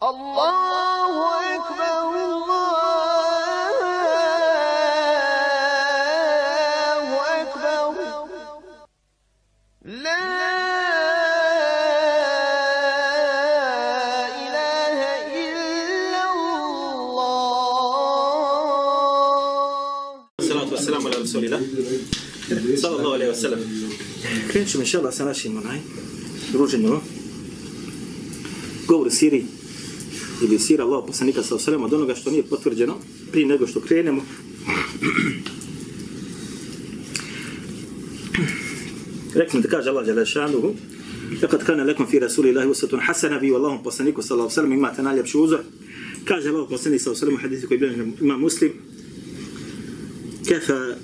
الله أكبر الله أكبر. لا إله إلا الله. الصلاة والسلام على رسول الله. صلى الله عليه وسلم. Krećemo inša Allah sa našim onaj druženjima, قول سيري ili sira Allah poslanika sa osalema od onoga što nije potvrđeno prije nego što krenemo. Rekli da kaže Allah Đelešanuhu Lekad kana lekom fi rasulillahi usatun hasana vi u Allahom poslaniku alaihi wasallam imate najljepši uzor. Kaže Allah poslanik alaihi wasallam u hadithi koji bilježi ima muslim كفى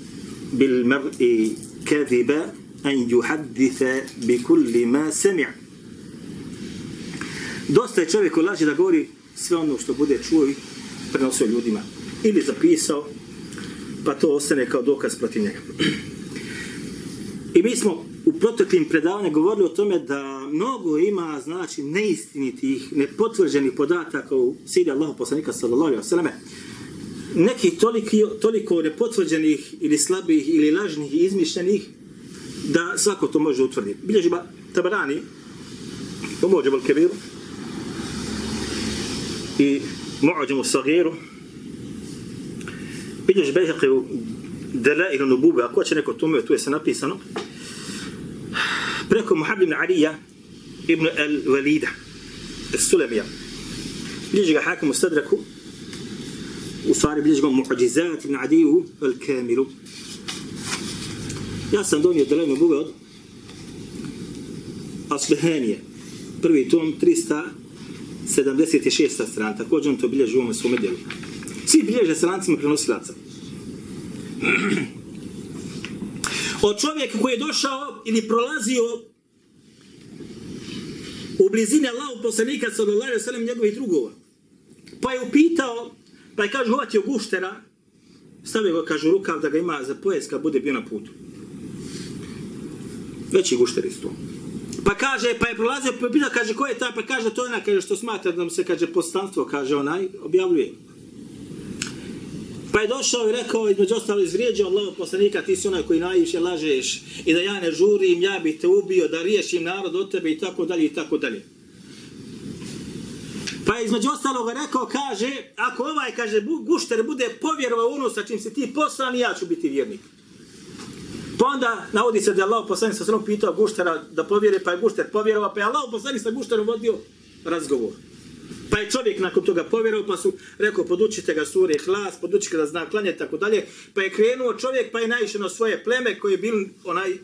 بالمرء كذبا أن يحدث بكل ما سمع Dosta je čovjeku laži da govori sve ono što bude čuo i prenosio ljudima. Ili zapisao, pa to ostane kao dokaz protiv njega. I mi smo u proteklim predavanjima govorili o tome da mnogo ima znači neistinitih, nepotvrđenih podataka u siri Allahu poslanika sallallahu alejhi ve selleme neki toliko, toliko nepotvrđenih ili slabih ili lažnih i izmišljenih da svako to može utvrditi. Bilježi ba Tabarani, pomođe bol kebiru معجم صغير بيجوش بيهق دلائل النبوبة أكوة شنكو تومي وتوي سنبي سنو بريكو محمد بن علي ابن الوليدة السلمية. بيجوش حاكم مستدركو وصار بيجوش معجزات ابن عدي الكامل. يا سندوني دلائل النبوبة أصبهانية. بروي توم 300 76. strana, Također on to bilježi u ovome svome djelu. Svi bilježe strancima prenosilaca. Od čovjeka koji je došao ili prolazio u blizini Allahu poslanika sallallahu alejhi ve sellem njegovih drugova. Pa je upitao Pa je kaže uvatio guštera, stavio ga, kaže rukav da ga ima za pojas kad bude bio na putu. Veći gušter isto. Kaže, pa je prolazio, pa pita, kaže, ko je ta? Pa kaže, to je ona, kaže, što smatra da mu se, kaže, postanstvo, kaže, onaj, objavljuje. Pa je došao i rekao, između ostalo, izvrijeđao Allah poslanika, ti si onaj koji najviše lažeš i da ja ne žurim, ja bi te ubio, da riješim narod od tebe i tako dalje i tako dalje. Pa je između ostaloga rekao, kaže, ako ovaj, kaže, gušter bude povjerovao ono sa čim si ti poslan, ja ću biti vjernik. Pa onda navodi se da je Allah poslanik sa srom pitao guštera da povjere, pa je gušter povjerovao, pa je Allah poslanik sa gušterom vodio razgovor. Pa je čovjek nakon toga povjerovao, pa su rekao, podučite ga sure hlas, podučite ga da zna klanje, tako dalje. Pa je krenuo čovjek, pa je naišao na svoje pleme koje je bili onaj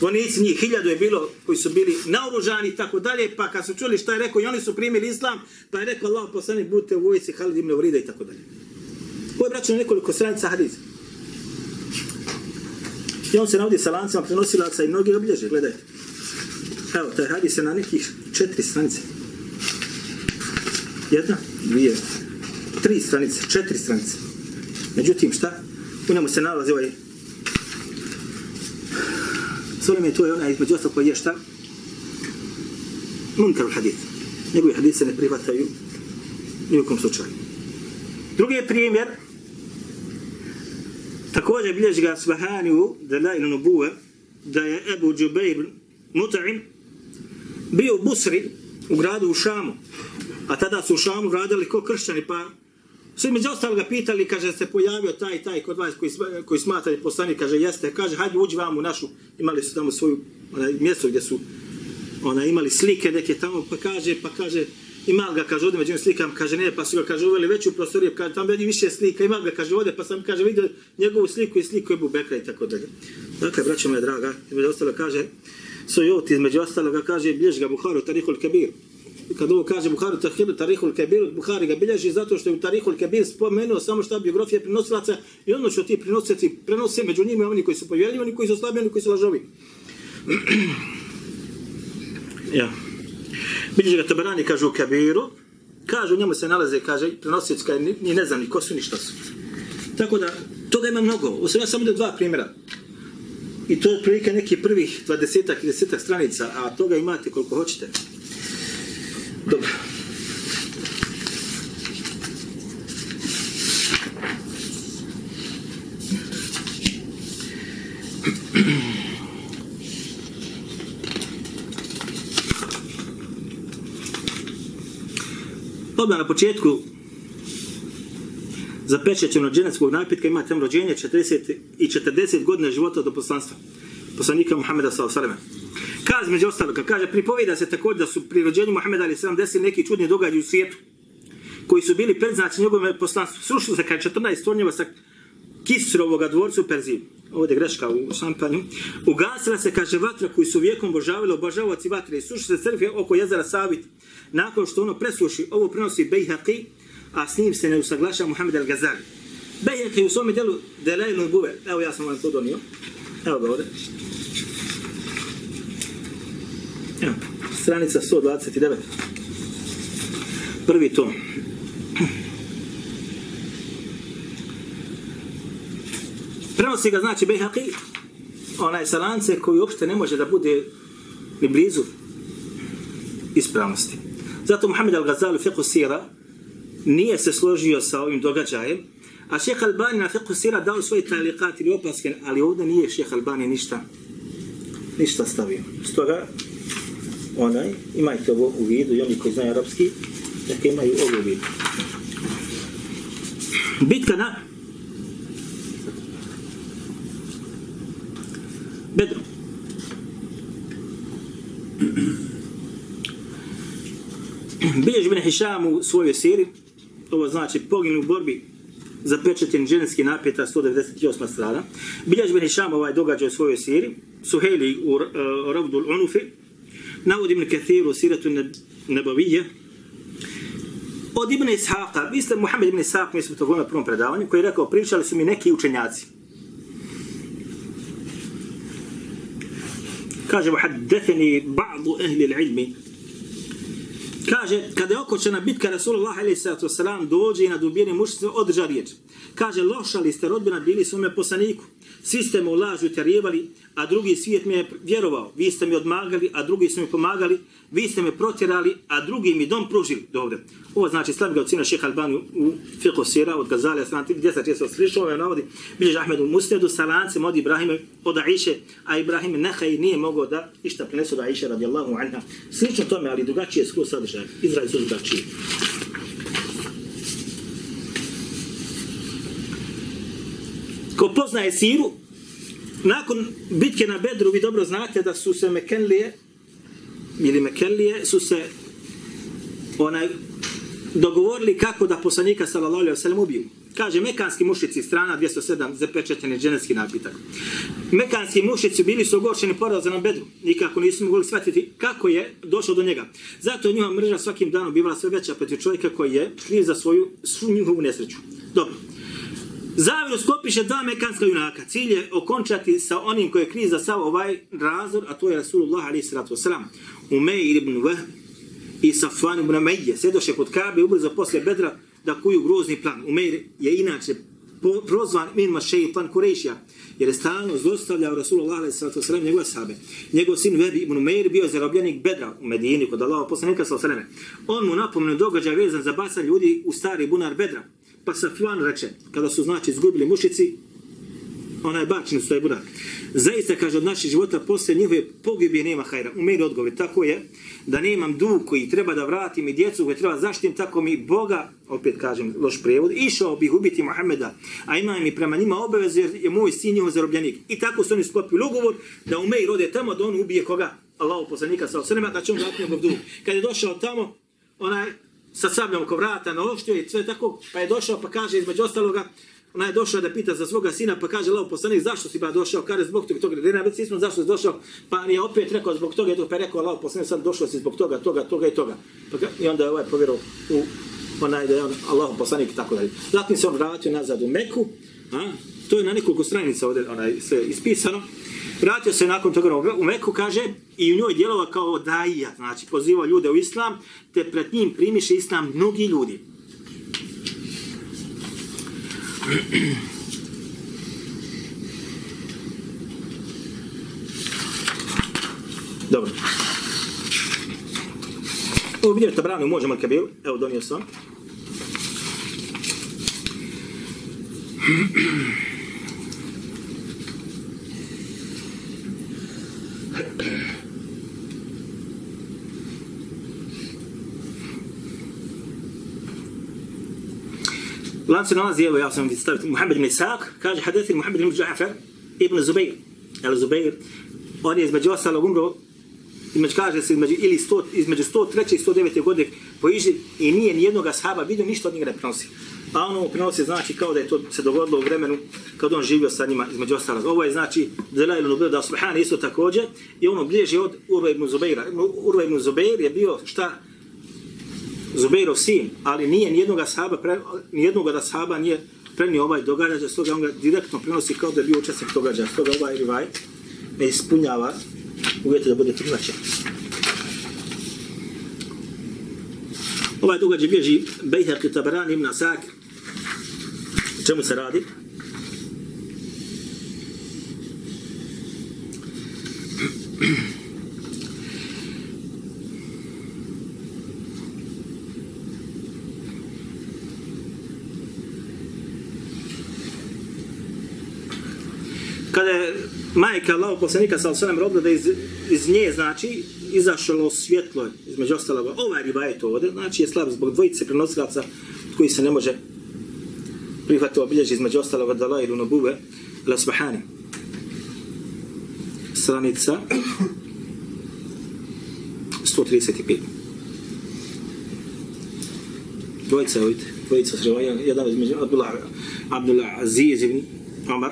vojnici njih hiljadu je bilo koji su bili naoružani i tako dalje, pa kad su čuli šta je rekao i oni su primili islam, pa je rekao Allah poslanik budite u vojci Halid ibn Urida i tako dalje. Ovo je braćo nekoliko stranica hadisa. I on se navodi sa lancima prenosilaca i mnogi obilježe, gledajte. Evo, taj hadis je na nekih četiri stranice. Jedna, dvije, tri stranice, četiri stranice. Međutim, šta? U njemu se nalazi ovaj Solim je to je onaj između ostalog koji je šta? Munkar hadith. Njegovi hadith se ne prihvataju ni u kom slučaju. Drugi je primjer, također bilježi ga Svahaniju, Dalailu Nubuwe, da je Ebu Džubeir Mut'im bio u Busri, u gradu u Šamu, a tada su u Šamu radili ko kršćani, pa su među ostalog ga pitali, kaže, se pojavio taj, taj kod vas koji, koji smatra poslanik, kaže, jeste, kaže, hajde uđi vam u našu, imali su tamo svoju onaj, mjesto gdje su ona, imali slike neke tamo, pa kaže, pa kaže, ima ga, kaže, ovdje među slikam, kaže, ne, pa su ga, kaže, uveli veću prostoriju, kaže, tamo vidi više slika, ima ga, kaže, ovdje, pa sam, kaže, vidio njegovu sliku i sliku Ebu Bekra i tako dalje. Dakle, braćo moja draga, između ostalo kaže, Sojoti, između ostaloga kaže, bilježi ga Buharu, Tarihul Kabir. Kad ovo kaže Buharu, Tahilu, Tarihul Kabir, Buhari ga bilježi zato što je u Tarihul Kabir spomenuo samo šta biografija prenosilaca i ono što ti prenosioci prenose među njima oni koji su povjerljivi, oni koji su slabi, oni koji su lažovi. ja. Bilježi ga Tabarani, kaže u Kabiru, kaže u njemu se nalaze, kaže, prenosioci, kaže, ni, ne znam ni ko su, ni što su. Tako da, toga ima mnogo. Ovo ja samo da dva primjera. I to je otprilike neki prvih 20 i 10 stranica, a toga imate koliko hoćete. Dobro. Odmah na početku zapečećeno dženetskog napitka ima tem rođenje 40 i 40 godina života do poslanstva poslanika Muhammeda s.a.v. Kaže među ostalog, kaže, pripovida se također da su pri rođenju Muhammeda ali sam desili neki čudni događaj u svijetu koji su bili predznači njegove poslanstva. Srušili se kaže 14 tornjeva sa Kisrovoga dvorca u Perziji. Ovdje greška u šampanju. Ugasila se, kaže, vatra koju su vijekom obožavali obožavaci vatre i suši se crkve oko jezera Savit. Nakon što ono presluši, ovo prenosi Bejhaqi, a s njim se ne usaglaša Muhammed al-Gazali. Bejhaqi u svome delu Delajlun Buve. Evo ja sam vam to donio. Evo ga ovdje. Evo, stranica 129. Prvi tom. Prenosi ga znači Bejhaqi, onaj salance koji uopšte ne može da bude ni blizu ispravnosti. Zato Muhammed al-Ghazali u fiqhu sira nije se složio sa ovim događajem, a šeha Albani na fiqhu sira dao svoje talikat ili opaske, ali ovdje nije šeha Albani ništa ništa stavio. Stoga, onaj, imajte ovo u vidu i oni koji znaju arapski, neka imaju ovo u vidu. Bitka na Bedru. Bilježi bin Hišam u svojoj siri, ovo znači poginu u borbi za pečetin ženski napjeta 198. strana. Bilježi bin Hišam ovaj događaj u svojoj siri, Suheli u eh, uh, Ravdul Unufi, navodi Ibn Kathir u siratu Nebavije, od Ibn Ishaqa, vi ste Muhammed Ibn Ishaq, mi smo to govorili na prvom predavanju, koji je rekao, pričali su mi neki učenjaci. Kaže, وحدثني بعض أهل العلم Kaže, kada je okočena bitka Rasulullah a.s. dođe i na dubijeni mušnice održa riječ. Kaže, lošali ste rodbina bili svome poslaniku. Svi ste mu lažu terjevali, a drugi svijet mi je vjerovao. Vi ste mi odmagali, a drugi su mi pomagali. Vi ste me protjerali, a drugi mi dom pružili. Dobro. Ovo znači slavi ga od sina šeha Albani u fiqhu sira od Gazalija strana gdje se često slišao, ovaj navodi bilježi Ahmed u Musnedu sa lancem od Ibrahime, od Aisha, a Ibrahim nehaj nije mogao da išta prenesu da Aisha radijallahu anha. Slično tome, ali drugačije skoro sadržaj. Izrael su drugačiji. Ko poznaje siru, nakon bitke na Bedru, vi dobro znate da su se Mekenlije, ili Mekenlije, su se onaj, dogovorili kako da poslanika sallallahu alejhi ve sellem ubiju. Kaže mekanski mušici strana 207 zapečateni dženevski napitak. Mekanski mušici bili su ogorčeni porazom na bedru. Nikako nisu mogli shvatiti kako je došao do njega. Zato je njihova mrža svakim danom bivala sve veća protiv čovjeka koji je kriv za svoju svu njihovu nesreću. Dobro. Zaviru skopiše dva mekanska junaka. Cilj je okončati sa onim koji je kriv za sav ovaj razor, a to je Rasulullah alaih sallatu wasalam. Umeir ibn Wahb i Safvan ibn Amejje. Sjedoše kod Kabe ubrzo posle Bedra da kuju grozni plan. Umeir je inače prozvan minma šeitan Kurešija, jer je stalno zlostavljao Rasulullah wasalam njegove sahabe. Njegov sin Vebi ibn Umeir bio zarobljenik Bedra u Medini kod Allaha poslanika s.a.s. On mu napomenu događaj vezan za basa ljudi u stari bunar Bedra. Pa Safvan reče, kada su znači izgubili mušici, ona je bačena u svoj bunar. Zaista, kaže, od naših života posle njihove pogibije nema hajra. U meni odgovor tako je da nemam dug koji treba da vratim i djecu koje treba zaštitim, tako mi Boga, opet kažem, loš prevod, išao bih ubiti Mohameda, a ima mi prema njima obavezu jer je moj sin njihov zarobljenik. I tako su oni sklopili ugovor da u Meir ode tamo da on ubije koga? Allahu poslanika sa osrema, da će on vratiti njegov dug. Kad je došao tamo, onaj sa sabljom oko vrata na oštio i sve tako, pa je došao pa kaže između ostaloga, ona je došla da pita za svoga sina, pa kaže Lao poslanik, zašto si ba došao? Kaže, zbog toga, toga, ne već smo zašto si došao? Pa je opet rekao zbog toga, pa je rekao Lao poslanik, sad došao si zbog toga, toga, toga i toga. Pa, I onda je ovaj povjerao u onaj da je on Allah poslanik i tako dalje. Zatim se on vratio nazad u Meku, a? To je na nekoliko stranica ovdje onaj, sve ispisano. Vratio se nakon toga u Meku, kaže, i u njoj djelova kao daija, znači pozivao ljude u islam, te pred njim primiše islam mnogi ljudi. Dobro. Ovo vidjeti tabranu možemo kabil. Evo donio sam. Lancu nalazi, evo ja sam vi staviti, Muhammed ibn Isaac, kaže hadithi Muhammed ibn Ja'far ibn Zubair, el Zubair, on je između ostalog umro, između, kaže se, između, ili 100, između 103. i 109. godine po Iži i nije ni jednog ashaba vidio, ništa od njega ne prenosi. A ono prenosi znači kao da je to se dogodilo u vremenu kad on živio sa njima između ostalog. Ovo je znači Zelailu Nubir da Subhana isto također i ono bliže od Urve ibn Zubeira. Urve ibn Zubeir je bio šta Zubeirov sin, ali nije nijednog ashaba, pre, nijednog od ashaba nije prenio ovaj događaj, stoga on ga direktno prenosi kao da je bio učesnik događaja, stoga ovaj rivaj ne ispunjava uvjeti da bude prihvaćen. Ovaj događaj bježi Bejherki Tabarani ibn Asakir. Čemu se radi? kada je majka Allahog poslanika sa osvrame rodila da iz, iz nje, znači, izašlo svjetlo, između ostalog, ovaj ribajet ovdje, znači je slab zbog dvojice prenosilaca koji se ne može prihvatiti obilježi između ostalog od Allah ili Nubube, La Subhani. Stranica 135. Dvojica, vidite, dvojica se jedan između Abdullah, Abdullah Aziz ibn Omar,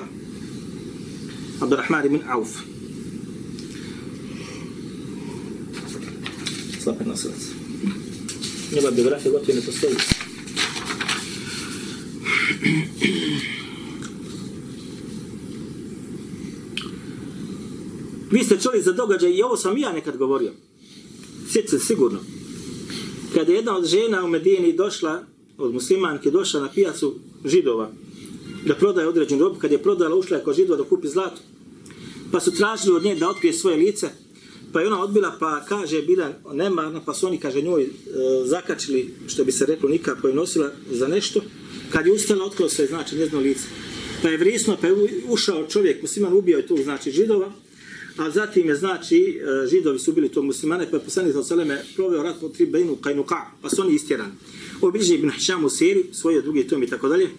عبد الرحمن بن عوف صاحب النصر njegova biografija gotovo ne postoji. Vi ste čuli za događaj, i ovo sam ja nekad govorio. Sjećate sigurno. Kada je jedna od žena u Medini došla, od muslimanke, došla na pijacu židova, da prodaje određen rob, kad je prodala, ušla je kod židova da kupi zlato. Pa su tražili od nje da otkrije svoje lice, pa je ona odbila, pa kaže, bila nemarna, pa su oni, kaže, njoj e, zakačili, što bi se reklo, nikako je nosila za nešto. Kad je ustala, otkrilo se, znači, njezno lice. Pa je vrisno, pa je ušao čovjek, musliman, ubio je tu, znači, židova, a zatim je, znači, e, židovi su bili to muslimane, pa je poslanik sa Seleme proveo rat po tri Bejnu Kajnuka, pa su oni istjerani. Obliži Ibn Hišam u Siri, svoje drugi tom i tako dalje.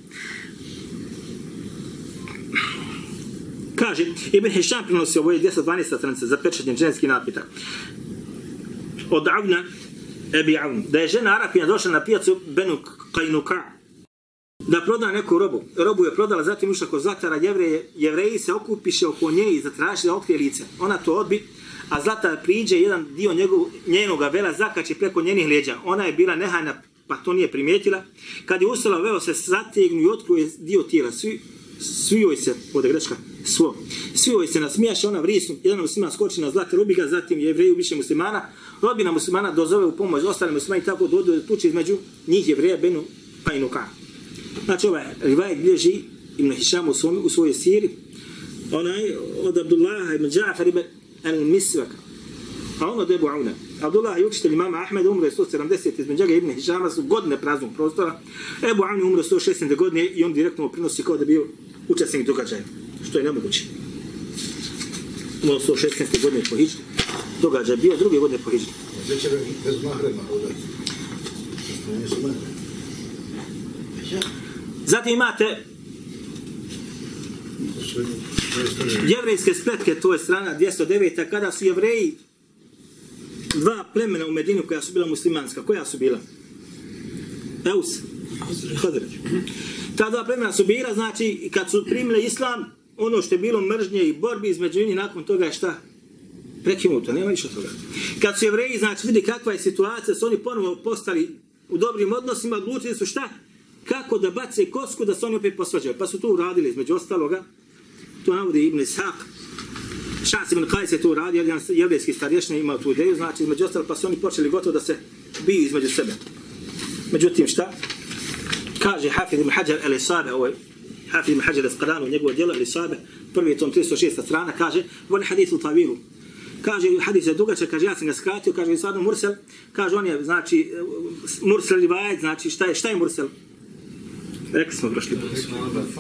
Kaže, Ibn Hišam prinosi ovo je 212. stranice za pečetnje ženski napitak. Od Avna, Ebi Avn, da je žena Arapina došla na pijacu Benu Kajnuka, da proda neku robu. Robu je prodala, zatim ušla kod Zlatara jevreje, jevreji se okupiše oko nje i zatraži da otkrije lice. Ona to odbi, a Zlatar priđe jedan dio njegov, njenoga vela zakači preko njenih leđa. Ona je bila nehajna, pa to nije primijetila. Kad je ustala, veo se zategnu i otkruje dio tijela. Svi, svi joj se, ovdje greška, svo. Svi joj se nasmijaše, ona vrisnu, jedan musliman skoči na zlata rubiga, zatim jevreju više muslimana, Robina muslimana dozove u pomoć ostale muslimani, tako dođu do tuče između njih jevreja, Benu, pa i Nuka. Znači ovaj rivajet bilježi Ibn Hišam u, svom, u svojoj siri, onaj od Abdullaha ibn Džafar ibn al-Misvaka, a on od Ebu Auna. Abdullah je učitelj imama Ahmeda, umre 170, između njega Ibn Hišama su godine praznog prostora. Ebu Auna umro 116. godine i on direktno prinosi kao da bio učesnik događaja, što je nemoguće. Umro 116. godine po Hiđu. Događaj bio druge godine po Hiđu. Gdje bez mahrema hodati? Bez mahrema. Zatim imate jevrejske spletke, to je strana 209. kada su jevreji dva plemena u Medinu koja su bila muslimanska. Koja su bila? Eus. Hadreć. Ta dva plemena su bila, znači, kad su primile islam, ono što je bilo mržnje i borbi između njih, nakon toga je šta? Prekinuto, nema više toga. Kad su jevreji, znači, vidi kakva je situacija, su oni ponovo postali u dobrim odnosima, odlučili su šta? Kako da bace kosku da se oni opet posvađaju. Pa su to uradili, između ostaloga. To navodi Ibn Ishaq, Šas ibn Kajs je to uradio, jedan jevrijski starješnik imao tu ideju, znači između ostalo pa su oni počeli gotovo da se biju između sebe. Međutim šta? Kaže Hafid ibn Hajar el Isabe, ovo je Hafid ibn Hajar el njegovo djelo el Isabe, prvi tom 306. strana, kaže, voli hadithu tavilu. Kaže, hadis je dugačak, kaže, ja sam ga skratio, kaže, stvarno Mursel, kaže, on je, znači, Mursel rivajet, znači, šta je, šta je Mursel? Rekli smo prošli put.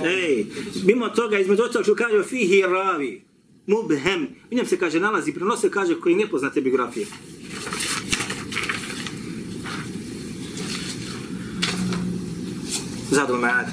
Ej, mimo toga, između ostalog, što kaže, fihi ravi, mubhem. U njem se kaže nalazi, prenose kaže koji ne poznate biografije. Zadul Ma'ad.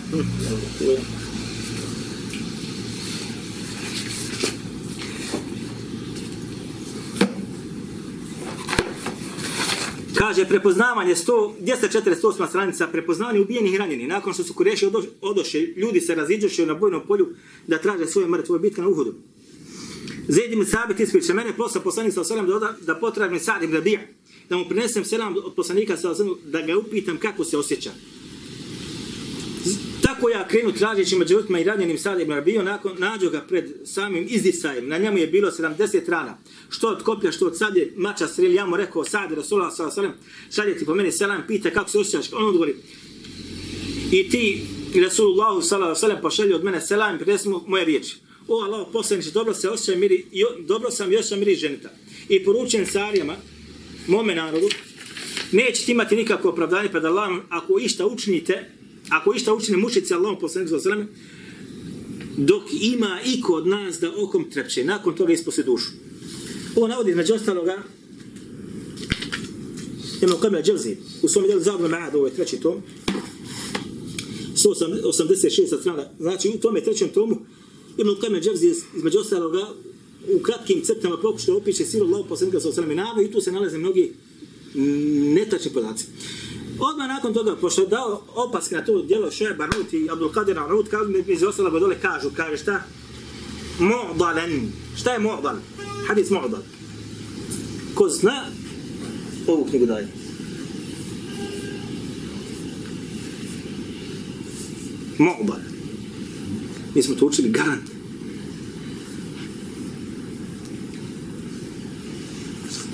Kaže, prepoznavanje 100, 248 stranica, prepoznavanje ubijenih i ranjenih. Nakon što su Kureši odoše, ljudi se raziđoše na bojnom polju da traže svoje mrtve. Ovo bitka na Uhudu. Zaid ibn Sabit ispriča, mene posla poslanik sa osalem da, da potražim Sa'd ibn Rabija, da mu prinesem selam od poslanika sa osalem, da ga upitam kako se osjeća. Tako ja krenu tražeći među ljudima i ranjenim Sa'd ibn Rabija, nakon nađu ga pred samim izdisajem, na njemu je bilo 70 rana, što od koplja, što od sadlje, mača sril, ja mu rekao Sa'd Rasulullah sa osalem, šalje ti po meni selam, pita kako se osjećaš, on odgovori, i ti, Rasulullah sallallahu alejhi ve sellem pošalje od mene selam prinesi mu moje riječi. O Allah, poslaniče, dobro se osjećam miri, jo, dobro sam i osjećam miri ženita. I poručujem sarijama, mome narodu, nećete imati nikakvo opravdanje pred Allahom ako išta učinite, ako išta učine mušici Allahom poslanik sa dok ima i kod nas da okom trepće, nakon toga ispose dušu. Ovo navodi između ostaloga, Ibn Qamil Džavzi, u svom djelu Zadna Ma'ad, ovo je treći tom, 186 strana, znači u tome trećem tomu, Ibn Qajme Dževzi između ostaloga u kratkim crtama pokušao opiše silu Allah poslanika sa sveme nava i tu se nalaze mnogi netačni podaci. Odmah nakon toga, pošto je dao opaska na to djelo Šeba Rut i Abdul Qadir Rut, kao mi iz ostaloga dole kažu, kaže šta? Mu'dalen. Šta je Mu'dal? Hadis Mu'dal. Ko zna, ovu knjigu daje. Mu'dal. Mi smo to učili garant.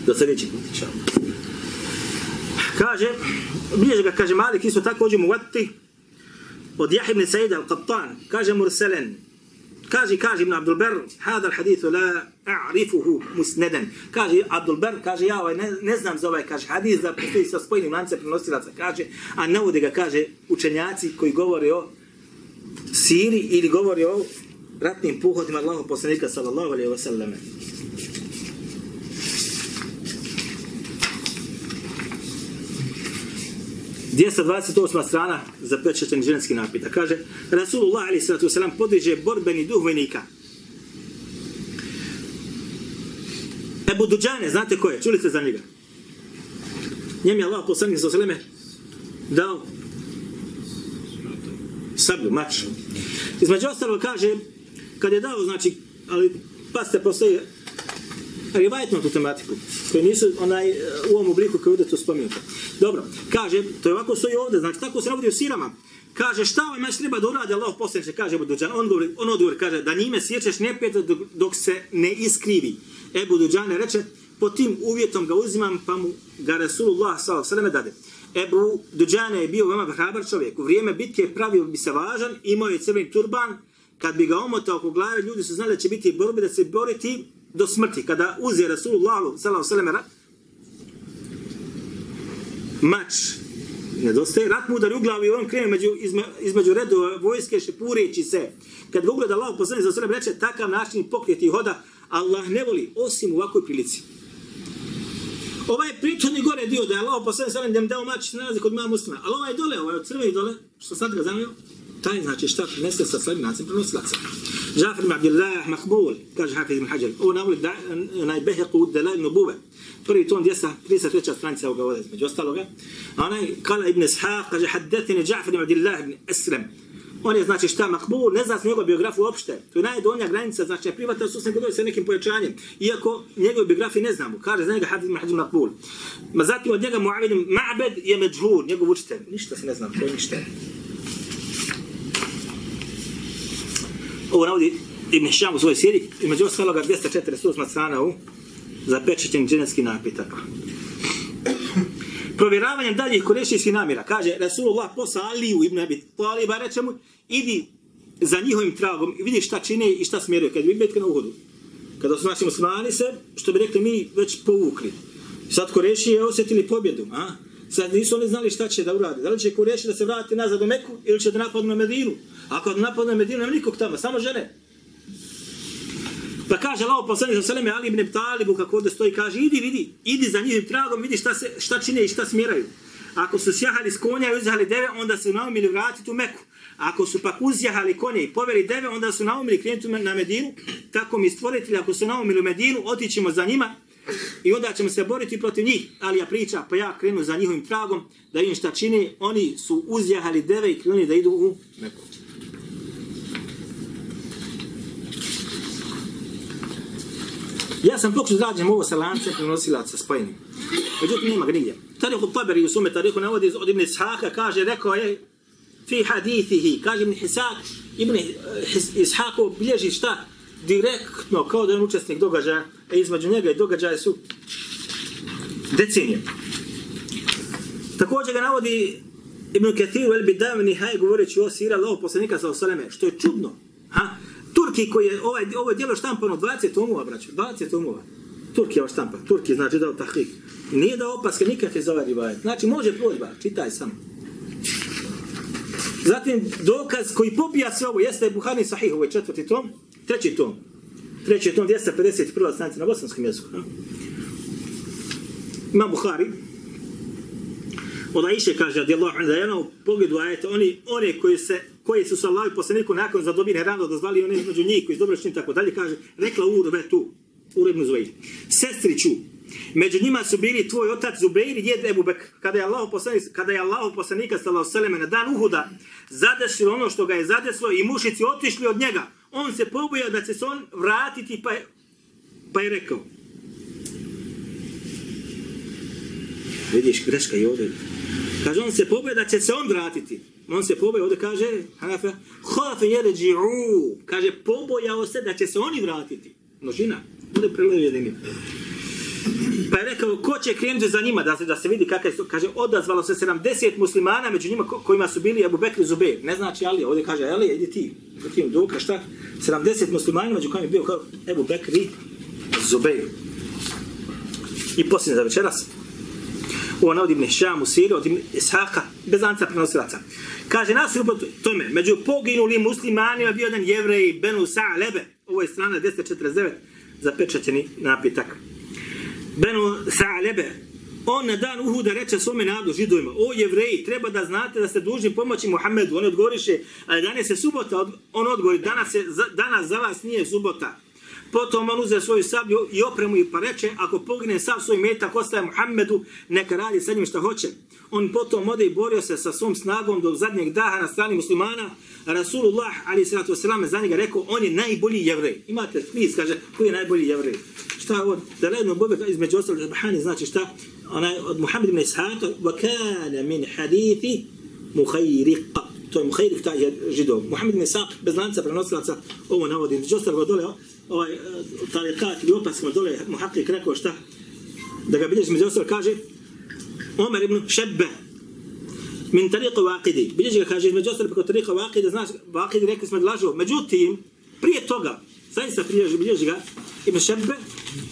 Do sljedećeg puta. Kaže, bilježi ga, kaže Malik, isto tako ođe mu vati, od Jahi ibn Sa'id al-Qattan, kaže Murselen, kaže, kaže ibn Abdul Ber, hada al-hadithu la a'rifuhu musneden. Kaže Abdul Ber, kaže, ja ovaj ne, ne znam za ovaj, kaže, hadis da postoji sa spojnim lance prenosilaca, kaže, a navode ga, kaže, učenjaci koji govore o siri ili govori o ratnim puhodima Allahu poslanika sallallahu alejhi ve selleme. Dvijesta 28. strana za pečećen ženski napitak. Kaže, Rasulullah alaihi sallatu wasallam podiže borbeni duh vojnika. Ebu Duđane, znate ko je? Čuli ste za njega? Njem je Allah poslanik sallallahu alaihi dao sablju, mač. Između ostalo kaže, kad je dao, znači, ali pa ste pasite, Dakle, postoji rivajetno tu tematiku, koji nisu onaj, u ovom obliku koji ovdje to spomenuto. Dobro, kaže, to je ovako stoji ovdje, znači, tako se navodi u sirama. Kaže, šta ovaj mač treba da uradi Allah posljednice, kaže Ebu Duđan. On, govori, on odgovor kaže, da njime sjećeš ne pet dok, dok se ne iskrivi. Ebu Duđan reče, po tim uvjetom ga uzimam, pa mu ga Rasulullah s.a.v. dade. Ebu Duđane je bio veoma hrabar čovjek. U vrijeme bitke pravio bi se važan, imao je crveni turban. Kad bi ga omotao oko glave, ljudi su znali da će biti borbi, da se boriti do smrti. Kada uze Rasulullah s.a.v. mač nedostaje, rat mu udari u glavu i on krene među, izme, između redu vojske šepureći se. Kad ga ugleda Allah poslani za sve reče, takav način pokreti hoda, Allah ne voli, osim u ovakvoj prilici. Ovaj pričani gore dio da je Allah poslani sa da dao mač se nalazi kod mama muslima. Ali ovaj dole, ovaj od crveni dole, što sad ga zanio, šta prinese sa svojim nacim prenosilaca. Džafir ibn Abdillah Makbul, kaže Hafiz ibn Hajar, ovo navoli da, najbeheku u Delal Nubube. Prvi ton 233. stranica ovoga ovdje, među ostaloga. A onaj, kala ibn Ishaq, kaže, haddetine Džafir ibn Abdillah ibn Esrem. On je, znači, šta makbul, ne zna se njegov biografiju uopšte. To je najdonja granica, znači, privatan su se negodili sa nekim pojačanjem. Iako njegove biografije ne znamo. Kaže, zna njega Hafiz ibn Hajar makbul. Ma zatim od njega Mu'avid Ma'bed je međhur, njegov učitelj. Ništa se ne znam, to je ništa. Ovo navodi Ibn Hišam u svojoj siri, i među ostaloga 248 strana u zapečećen dženevski napitak. Provjeravanjem daljih korešijskih namjera, kaže Rasulullah posla Aliju ibn Abi Taliba, reče mu, idi za njihovim tragom i vidi šta čine i šta smjeruje. Kad bi bitke na uhodu. Kada su naši muslimani se, što bi rekli mi, već povukli. Sad Korešije osjetili pobjedu. A? Sad nisu oni znali šta će da urade. Da li će Kureši da se vrati nazad u Meku ili će da napadnu na Medinu. Ako da napadnu na Medinu, nema nikog tamo, samo žene. Pa kaže Allah poslanik sa seleme Ali ibn Talibu kako ovdje stoji kaže idi vidi idi za njihim tragom vidi šta se šta čine i šta smjeraju. Ako su sjahali s konja i uzjahali deve, onda su naumili vratiti u Meku. Ako su pak uzjahali konje i poveli deve, onda su naumili krenuti na Medinu. Tako mi stvoritelji, ako su naumili u Medinu, otićemo za njima i onda ćemo se boriti protiv njih. Ali ja priča, pa ja krenu za njihovim tragom, da im šta čini, oni su uzjahali deve i krenuli da idu u neko. Ja sam pokušao da rađem ovo sa lancem prenosilaca spojenim. Međutim, nema ga nigdje. Tarihu Taberi u sume tarihu navodi od Ibn Ishaqa, kaže, rekao je, fi hadithihi, kaže Ibn Ishaq, Ibn Ishaq bilježi šta? Direktno, kao da je on učesnik događaja, a između njega i događaja su decenije. Također ga navodi Ibn Kathiru el Bidam Haj govoreći o sira Allahog poslanika sa osaleme, što je čudno. Ha? Turki koji je ovaj, ovo je dijelo štampano 20 tomova, braćo, 20 tomova. Turki je ovo štampa, Turki znači dao tahrik. Nije dao opaske nikakve za ovaj rivajet. Znači može prođba, čitaj samo. Zatim dokaz koji popija sve ovo jeste Buhari Sahih, ovo je četvrti tom, treći tom. Treći tom, 251. stranica na bosanskom jeziku. Ha? Ima Buhari, od Aisha kaže radijallahu anha da je ona u pogledu ajeta oni one koji se koji su sa Allahom poslaniku nakon za dobine rano dozvali one između njih koji su dobro čini tako dalje kaže rekla Urve tu urebnu ibn sestriću Među njima su bili tvoj otac Zubeir i djed Ebu Bekr. Kada je Allah poslanik, kada je Allah poslanika sallallahu alejhi na dan Uhuda zadesilo ono što ga je zadeslo i mušici otišli od njega, on se pobojao da će se on vratiti pa je, pa je rekao Vidiš, greška i ovdje. Kaže, on se poboje da će se on vratiti. On se poboje, ovdje kaže, Hanafa, hofe jeređi'u. Kaže, pobojao se da će se oni vratiti. Množina. Ovdje prelevi jedini. Pa je će krenuti za njima, da se, da se vidi kakav je, kaže, odazvalo se 70 muslimana, među njima ko, kojima su bili Abu Bekr Zubeir. Ne znači Ali, ovdje kaže, Ali, idi ti. Ti duka, šta? 70 muslimana, među kojima je bio kao Abu Bekr Zubeir. I posljednje za večeras, ovo navodi Ibn Hisham u Siriju, od Ishaqa, bez lanca prenosilaca. Kaže, nasuprot tome, među poginulim muslimanima bio jedan jevrej Benu Sa'lebe, ovo je strana 249, zapečaćeni napitak. Benu Sa'lebe, on na dan Uhuda reče svome nadu židovima, o jevreji, treba da znate da ste dužni pomoći Muhammedu. On odgovoriše, ali danas je subota, on odgovori, danas, je, danas za vas nije subota. Potom on uze svoju sablju i opremu i pa reče, ako pogine sav svoj metak, ostaje Muhammedu, neka radi sa njim šta hoće. On potom ode i borio se sa svom snagom do zadnjeg daha na strani muslimana. Rasulullah, ali sallatu wasalam, za njega rekao, on je najbolji jevrej. Imate spis, kaže, koji je najbolji jevrej? Šta od, da redno bobe, između ostalih, Bahani znači šta? Onaj od Muhammed ibn Ishaqa, wa kana min hadithi muhayriqa to je Muhajrif, taj je židov. Muhammed ibn Ishaq, bez lanca prenosilaca, ovo navodi. Među ostalo dole, ovaj, eh, tarikat ili opaskama dole, Muhaqik rekao šta? Da ga bilježi među ostalo kaže, Omer ibn Šebbe, min tariqa waqidi. Bilježi ga kaže, među ostalo preko tariqa waqidi, znaš, waqidi rekli smo da lažu. Međutim, prije toga, zaista bilježi, bilježi ga, ibn Šebbe,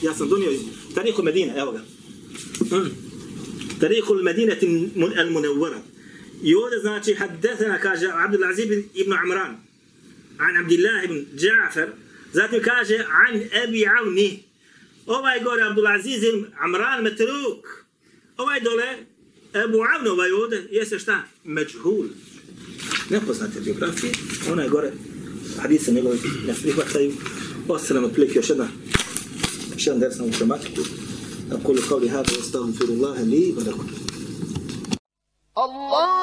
ja sam donio iz tariqu Medina, evo ga. Tariqu Medina al-Munawwara. I ovdje znači haddethena kaže Abdul Aziz ibn Amran an Abdullah ibn Ja'far zatim kaže an Abi Avni ovaj gore Abdul Aziz ibn Amran Metruk ovaj dole Abu Avni ovaj ovdje jeste šta? Međhul nepoznate biografije onaj gore hadisa njegove ne prihvataju ostanem otprilike još jedna još jedan ders na ovu tematiku أقول قولي هذا واستغفر الله لي ولكم الله